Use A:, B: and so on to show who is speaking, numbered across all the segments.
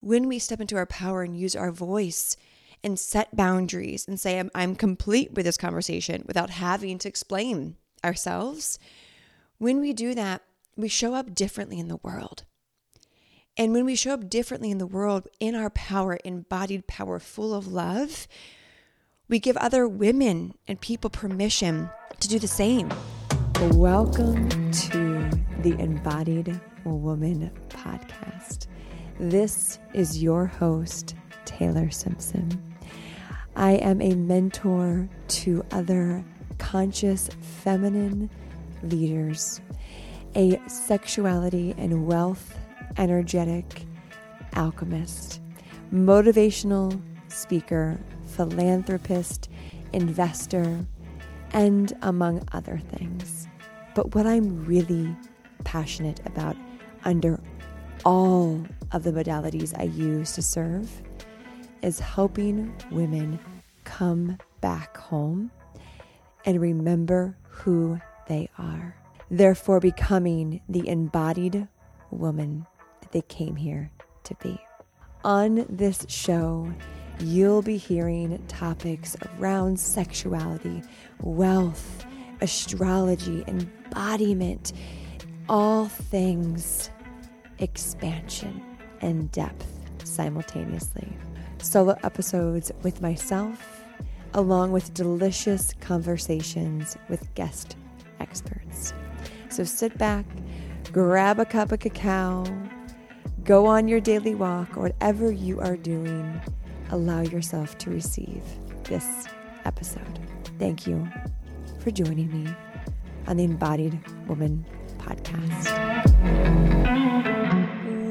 A: when we step into our power and use our voice and set boundaries and say, I'm, I'm complete with this conversation without having to explain ourselves, when we do that, we show up differently in the world. And when we show up differently in the world, in our power, embodied power, full of love, we give other women and people permission to do the same. Welcome to the Embodied Woman podcast. This is your host, Taylor Simpson. I am a mentor to other conscious feminine leaders, a sexuality and wealth energetic alchemist, motivational speaker, philanthropist, investor, and among other things. But what I'm really passionate about under all of the modalities I use to serve is helping women come back home and remember who they are. Therefore, becoming the embodied woman that they came here to be. On this show, you'll be hearing topics around sexuality, wealth, astrology, embodiment, all things expansion and depth simultaneously. Solo episodes with myself, along with delicious conversations with guest experts. So sit back, grab a cup of cacao, go on your daily walk, or whatever you are doing, allow yourself to receive this episode. Thank you for joining me on the Embodied Woman podcast.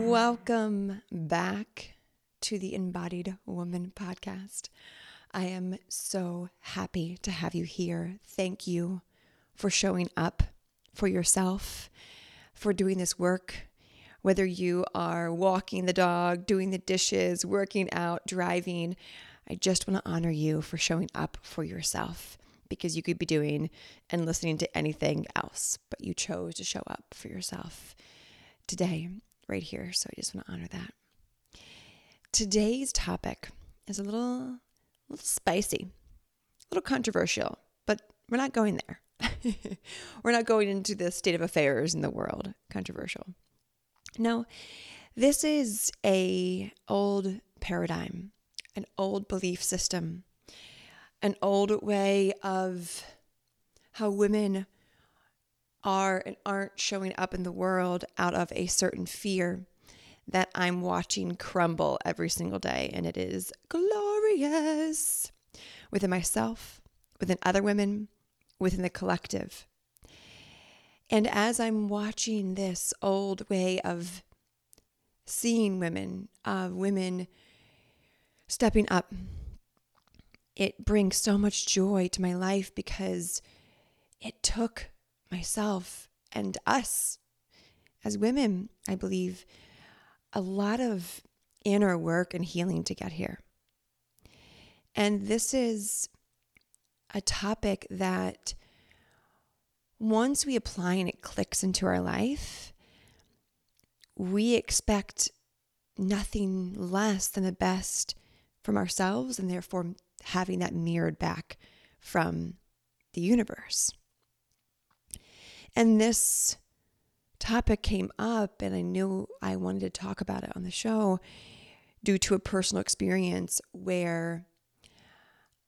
A: Welcome back to the Embodied Woman podcast. I am so happy to have you here. Thank you for showing up for yourself, for doing this work. Whether you are walking the dog, doing the dishes, working out, driving, I just want to honor you for showing up for yourself because you could be doing and listening to anything else, but you chose to show up for yourself today right here. So I just want to honor that. Today's topic is a little, a little spicy, a little controversial, but we're not going there. we're not going into the state of affairs in the world. Controversial. No, this is a old paradigm, an old belief system, an old way of how women are and aren't showing up in the world out of a certain fear that I'm watching crumble every single day. And it is glorious within myself, within other women, within the collective. And as I'm watching this old way of seeing women, of women stepping up, it brings so much joy to my life because it took myself and us as women, I believe, a lot of inner work and healing to get here. And this is a topic that once we apply and it clicks into our life, we expect nothing less than the best from ourselves and therefore having that mirrored back from the universe. And this topic came up, and I knew I wanted to talk about it on the show due to a personal experience where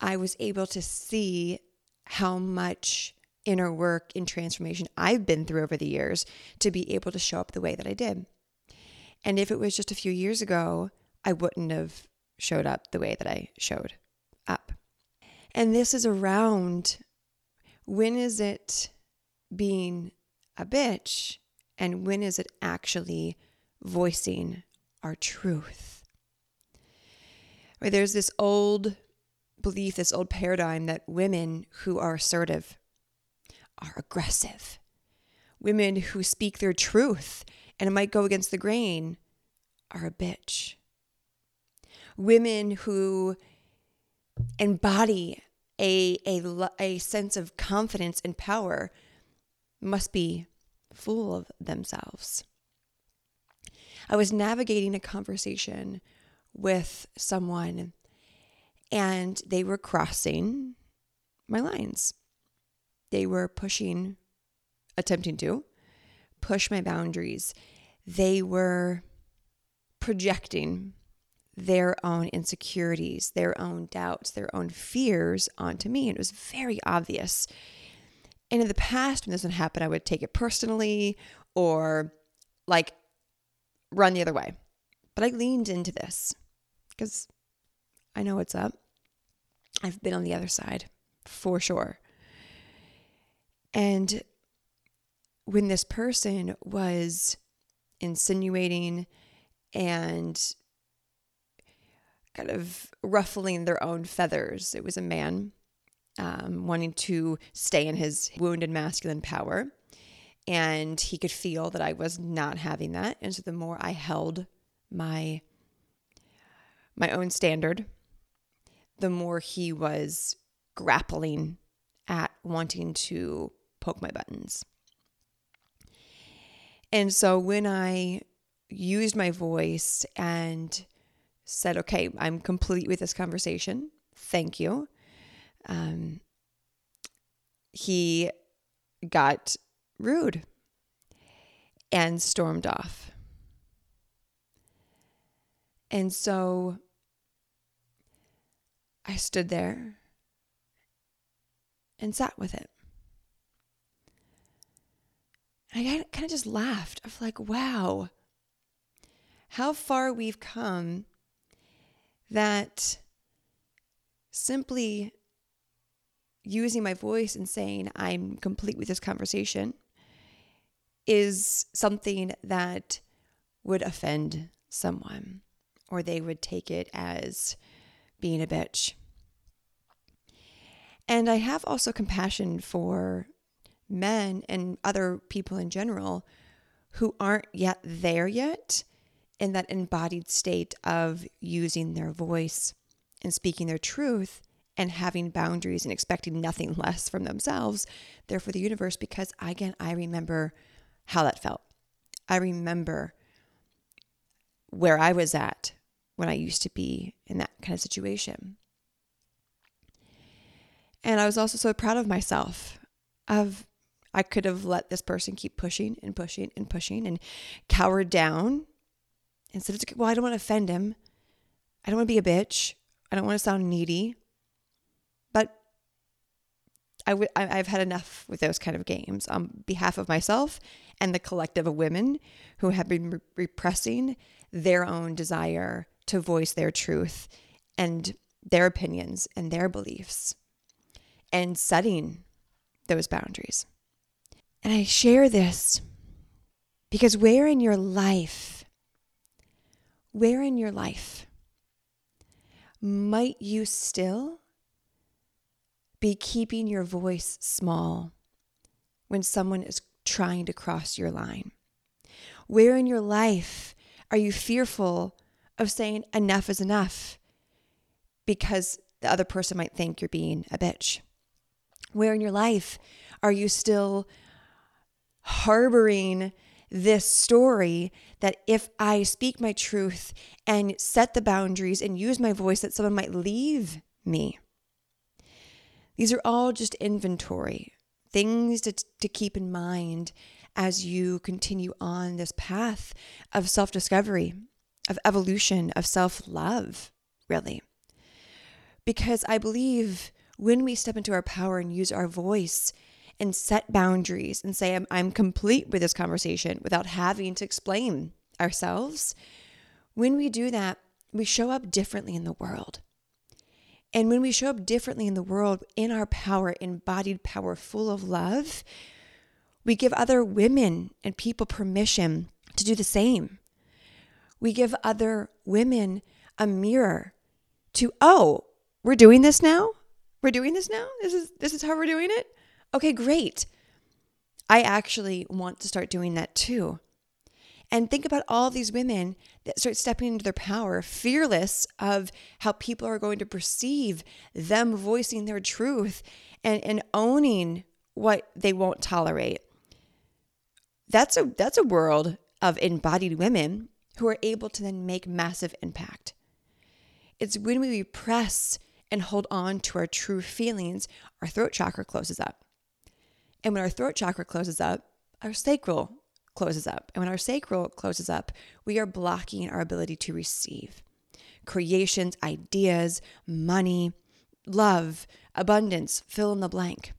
A: I was able to see how much inner work and transformation I've been through over the years to be able to show up the way that I did. And if it was just a few years ago, I wouldn't have showed up the way that I showed up. And this is around when is it being a bitch and when is it actually voicing our truth? Right, there's this old belief, this old paradigm that women who are assertive are aggressive. Women who speak their truth and it might go against the grain are a bitch. Women who embody a, a, a sense of confidence and power must be full of themselves. I was navigating a conversation with someone and they were crossing my lines. They were pushing, attempting to push my boundaries. They were projecting their own insecurities, their own doubts, their own fears onto me. And it was very obvious. And in the past, when this would happen, I would take it personally or like run the other way. But I leaned into this because I know what's up. I've been on the other side for sure. And when this person was insinuating and kind of ruffling their own feathers, it was a man um, wanting to stay in his wounded masculine power. And he could feel that I was not having that. And so the more I held my my own standard, the more he was grappling at wanting to poke my buttons. And so when I used my voice and said, okay, I'm complete with this conversation, thank you, um, he got rude and stormed off. And so I stood there and sat with it. I kind of just laughed of like, wow, how far we've come that simply using my voice and saying I'm complete with this conversation is something that would offend someone or they would take it as being a bitch. And I have also compassion for men and other people in general who aren't yet there yet in that embodied state of using their voice and speaking their truth and having boundaries and expecting nothing less from themselves, therefore the universe, because again, I remember how that felt. I remember where I was at when I used to be in that kind of situation. And I was also so proud of myself of I could have let this person keep pushing and pushing and pushing and cowered down instead of well, I don't want to offend him. I don't want to be a bitch. I don't want to sound needy. I w- I've had enough with those kind of games on behalf of myself and the collective of women who have been re- repressing their own desire to voice their truth and their opinions and their beliefs and setting those boundaries. And I share this because where in your life, where in your life might you still be keeping your voice small when someone is trying to cross your line? Where in your life are you fearful of saying enough is enough because the other person might think you're being a bitch? Where in your life are you still harboring this story that if I speak my truth and set the boundaries and use my voice, that someone might leave me? These are all just inventory, things to, to keep in mind as you continue on this path of self discovery, of evolution, of self love, really. Because I believe when we step into our power and use our voice and set boundaries and say, I'm, I'm complete with this conversation without having to explain ourselves, when we do that, we show up differently in the world. And when we show up differently in the world, in our power, embodied power, full of love, we give other women and people permission to do the same. We give other women a mirror to, oh, we're doing this now? We're doing this now? This is this is how we're doing it? Okay, great. I actually want to start doing that too. And think about all these women that start stepping into their power, fearless of how people are going to perceive them voicing their truth and, and owning what they won't tolerate. That's a that's a world of embodied women who are able to then make massive impact. It's when we repress and hold on to our true feelings, our throat chakra closes up. And when our throat chakra closes up, our sacral closes up. And when our sacral closes up, we are blocking our ability to receive creations, ideas, money, love, abundance, fill in the blank.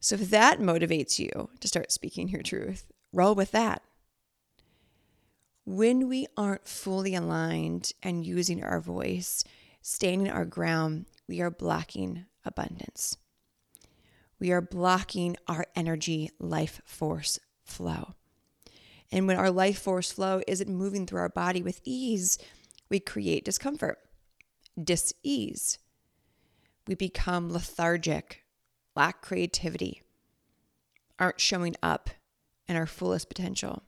A: So if that motivates you to start speaking your truth, roll with that. When we aren't fully aligned and using our voice, standing our ground, we are blocking abundance. We are blocking our energy life force flow. And when our life force flow isn't moving through our body with ease, we create discomfort, dis-ease. We become lethargic, lack creativity, aren't showing up in our fullest potential.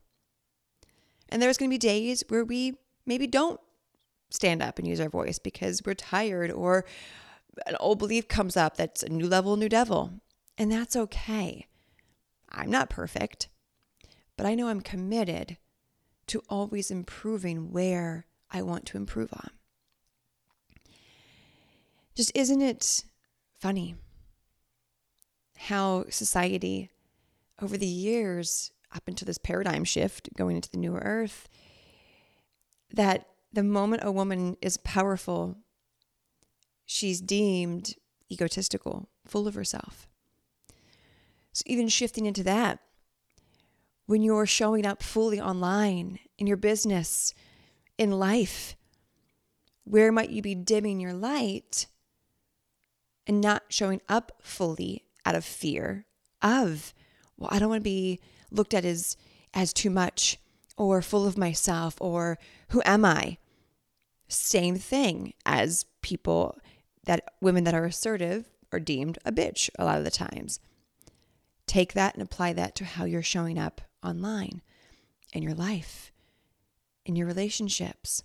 A: And there's going to be days where we maybe don't stand up and use our voice because we're tired or an old belief comes up that's a new level, new devil. And that's okay. I'm not perfect, but I know I'm committed to always improving where I want to improve on. Just isn't it funny how society over the years, up into this paradigm shift going into the new earth, that the moment a woman is powerful, she's deemed egotistical, full of herself. So, even shifting into that, when you're showing up fully online in your business, in life, where might you be dimming your light and not showing up fully out of fear of well, I don't want to be looked at as as too much or full of myself or who am I? Same thing as people that women that are assertive are deemed a bitch a lot of the times. Take that and apply that to how you're showing up online in your life, in your relationships.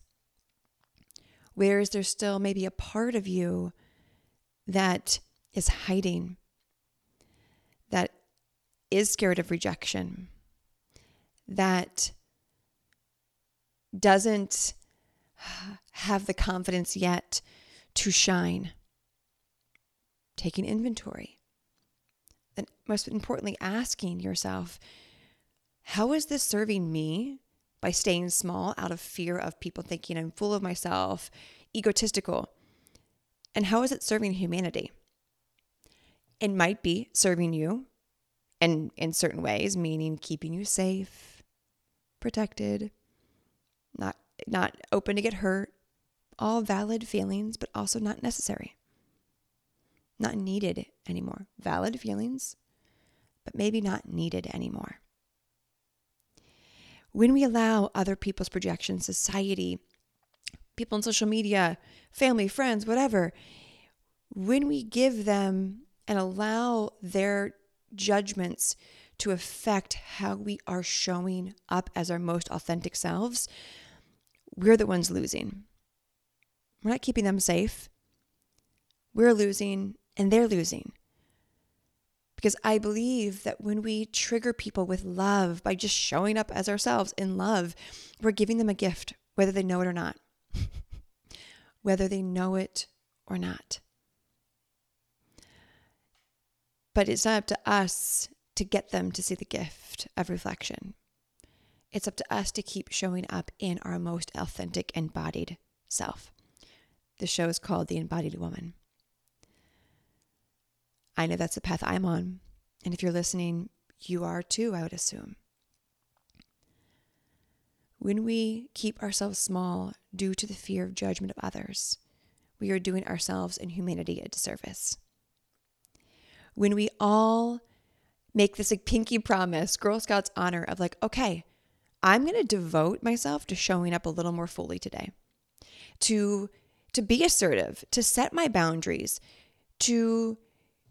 A: Where is there still maybe a part of you that is hiding, that is scared of rejection, that doesn't have the confidence yet to shine. Taking inventory. And most importantly, asking yourself, how is this serving me by staying small out of fear of people thinking I'm full of myself, egotistical? And how is it serving humanity? It might be serving you and in certain ways, meaning keeping you safe, protected, not not open to get hurt. All valid feelings, but also not necessary. Not needed anymore. Valid feelings, but maybe not needed anymore. When we allow other people's projections, society, people on social media, family, friends, whatever, when we give them and allow their judgments to affect how we are showing up as our most authentic selves, we're the ones losing. We're not keeping them safe. We're losing and they're losing. Because I believe that when we trigger people with love by just showing up as ourselves in love, we're giving them a gift, whether they know it or not. whether they know it or not. But it's not up to us to get them to see the gift of reflection. It's up to us to keep showing up in our most authentic embodied self. The show is called The Embodied Woman. I know that's the path I'm on. And if you're listening, you are too, I would assume. When we keep ourselves small due to the fear of judgment of others, we are doing ourselves and humanity a disservice when we all make this like pinky promise, Girl Scouts honor of like, okay, I'm going to devote myself to showing up a little more fully today. To to be assertive, to set my boundaries, to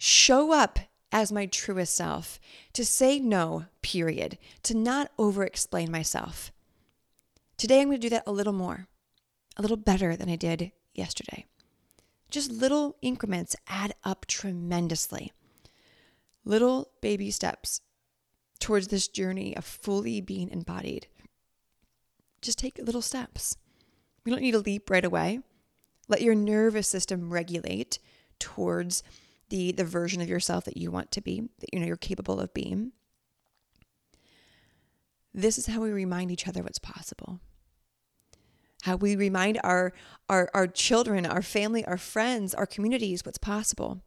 A: show up as my truest self, to say no, period, to not over explain myself. Today, I'm going to do that a little more, a little better than I did yesterday. Just little increments add up tremendously little baby steps towards this journey of fully being embodied Just take little steps. You don't need to leap right away. Let your nervous system regulate towards the the version of yourself that you want to be, that you know you're capable of being. This is how we remind each other what's possible. How we remind our our our children, our family, our friends, our communities what's possible.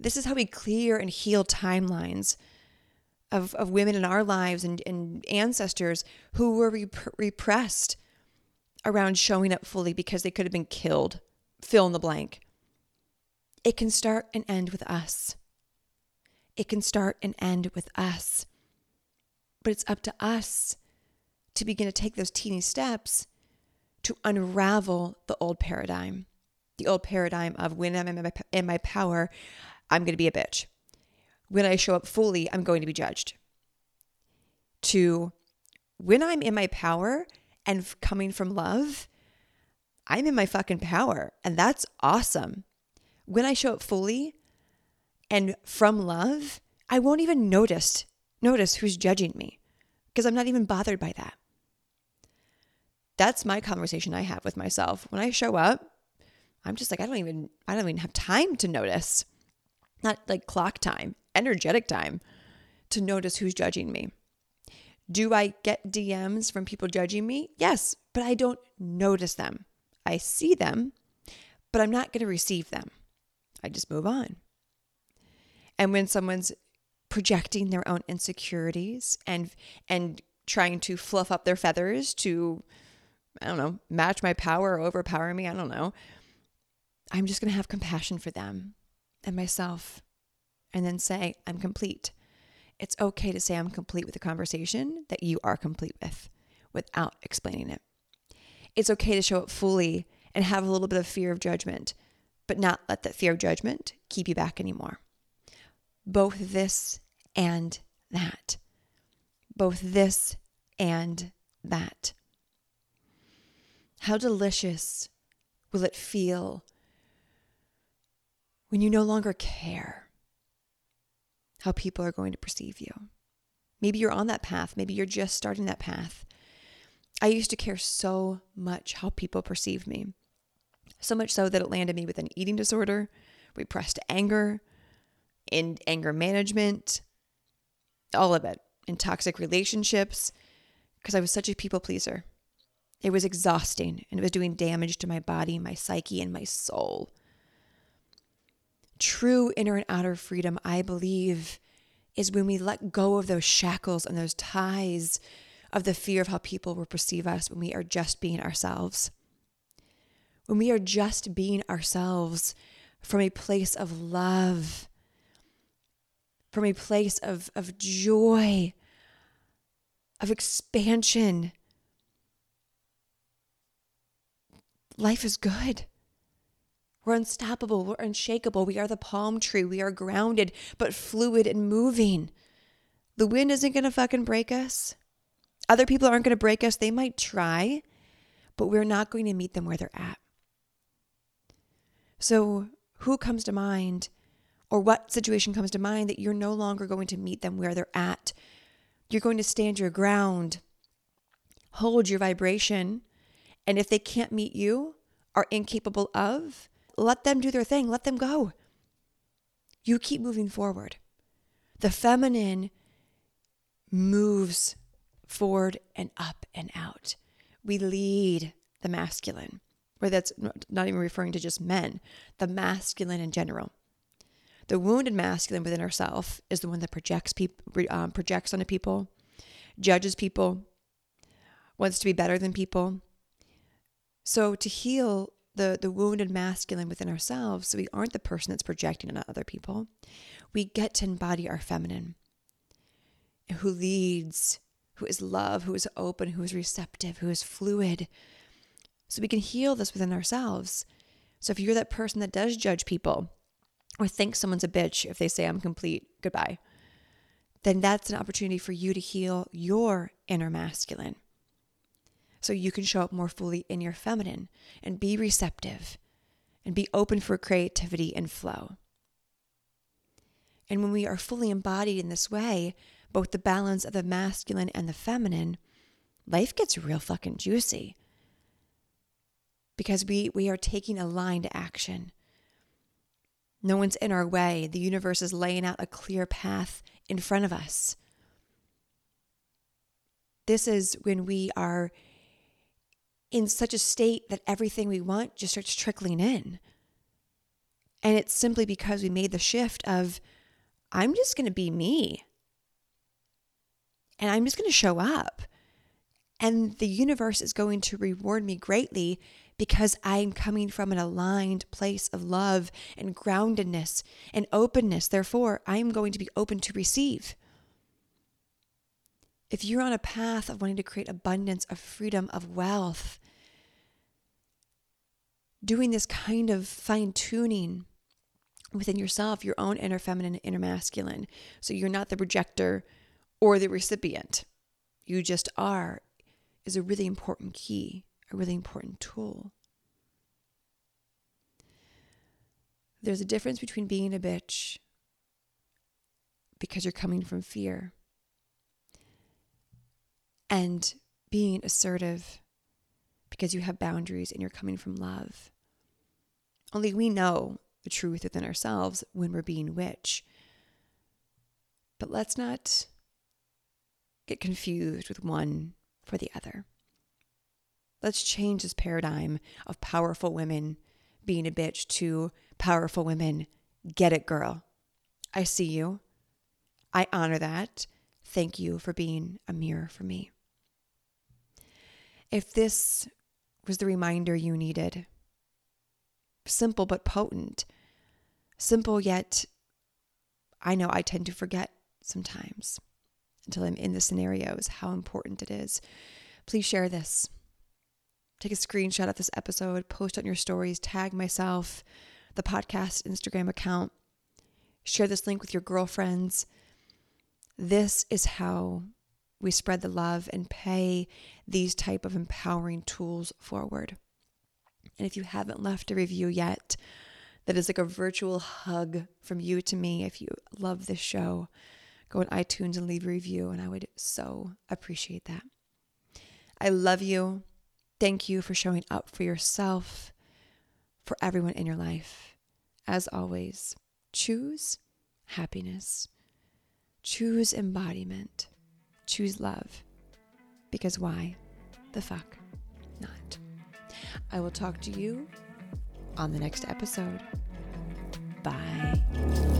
A: This is how we clear and heal timelines of, of women in our lives and, and ancestors who were rep- repressed around showing up fully because they could have been killed. Fill in the blank. It can start and end with us. It can start and end with us. But it's up to us to begin to take those teeny steps to unravel the old paradigm. The old paradigm of when I'm in my, in my power, I'm going to be a bitch. When I show up fully, I'm going to be judged. To when I'm in my power and coming from love, I'm in my fucking power. And that's awesome. When I show up fully and from love, I won't even notice notice who's judging me because I'm not even bothered by that. That's my conversation I have with myself. When I show up, I'm just like I don't even I don't even have time to notice not like clock time, energetic time to notice who's judging me. Do I get DMs from people judging me? Yes, but I don't notice them. I see them, but I'm not going to receive them. I just move on. And when someone's projecting their own insecurities and and trying to fluff up their feathers to I don't know, match my power or overpower me, I don't know. I'm just going to have compassion for them and myself and then say, I'm complete. It's okay to say I'm complete with the conversation that you are complete with without explaining it. It's okay to show up fully and have a little bit of fear of judgment, but not let that fear of judgment keep you back anymore. Both this and that. Both this and that. How delicious will it feel when you no longer care how people are going to perceive you. Maybe you're on that path. Maybe you're just starting that path. I used to care so much how people perceived me. So much so that it landed me with an eating disorder, repressed anger, in anger management, all of it, in toxic relationships, because I was such a people pleaser. It was exhausting and it was doing damage to my body, my psyche, and my soul. True inner and outer freedom, I believe, is when we let go of those shackles and those ties of the fear of how people will perceive us when we are just being ourselves. When we are just being ourselves from a place of love, from a place of, of joy, of expansion. Life is good. We're unstoppable. We're unshakable. We are the palm tree. We are grounded, but fluid and moving. The wind isn't going to fucking break us. Other people aren't going to break us. They might try, but we're not going to meet them where they're at. So, who comes to mind, or what situation comes to mind that you're no longer going to meet them where they're at? You're going to stand your ground, hold your vibration, and if they can't meet you, are incapable of, let them do their thing, let them go. You keep moving forward. The feminine moves forward and up and out. We lead the masculine, where that's not even referring to just men, the masculine in general. The wounded masculine within ourself is the one that projects people, um, projects onto people, judges people, wants to be better than people. So to heal the, the wounded masculine within ourselves so we aren't the person that's projecting on other people. We get to embody our feminine, who leads, who is love, who is open, who is receptive, who is fluid. So we can heal this within ourselves. So if you're that person that does judge people or thinks someone's a bitch if they say I'm complete, goodbye, then that's an opportunity for you to heal your inner masculine so you can show up more fully in your feminine and be receptive and be open for creativity and flow. And when we are fully embodied in this way, both the balance of the masculine and the feminine, life gets real fucking juicy because we we are taking aligned action. No one's in our way. The universe is laying out a clear path in front of us. This is when we are in such a state that everything we want just starts trickling in. And it's simply because we made the shift of, I'm just going to be me. And I'm just going to show up. And the universe is going to reward me greatly because I'm coming from an aligned place of love and groundedness and openness. Therefore, I am going to be open to receive. If you're on a path of wanting to create abundance, of freedom, of wealth, doing this kind of fine tuning within yourself, your own inner feminine, inner masculine. So you're not the projector or the recipient. You just are, is a really important key, a really important tool. There's a difference between being a bitch because you're coming from fear and being assertive because you have boundaries and you're coming from love. Only we know the truth within ourselves when we're being witch. But let's not get confused with one for the other. Let's change this paradigm of powerful women being a bitch to powerful women. Get it, girl. I see you. I honor that. Thank you for being a mirror for me. If this was the reminder you needed, simple but potent, simple yet I know I tend to forget sometimes until I'm in the scenarios how important it is. Please share this. Take a screenshot of this episode, post on your stories, tag myself, the podcast Instagram account. Share this link with your girlfriends. This is how we spread the love and pay these type of empowering tools forward. And if you haven't left a review yet, that is like a virtual hug from you to me. If you love this show, go on iTunes and leave a review, and I would so appreciate that. I love you. Thank you for showing up for yourself, for everyone in your life. As always, choose happiness, choose embodiment, choose love. Because why the fuck not? I will talk to you on the next episode. Bye.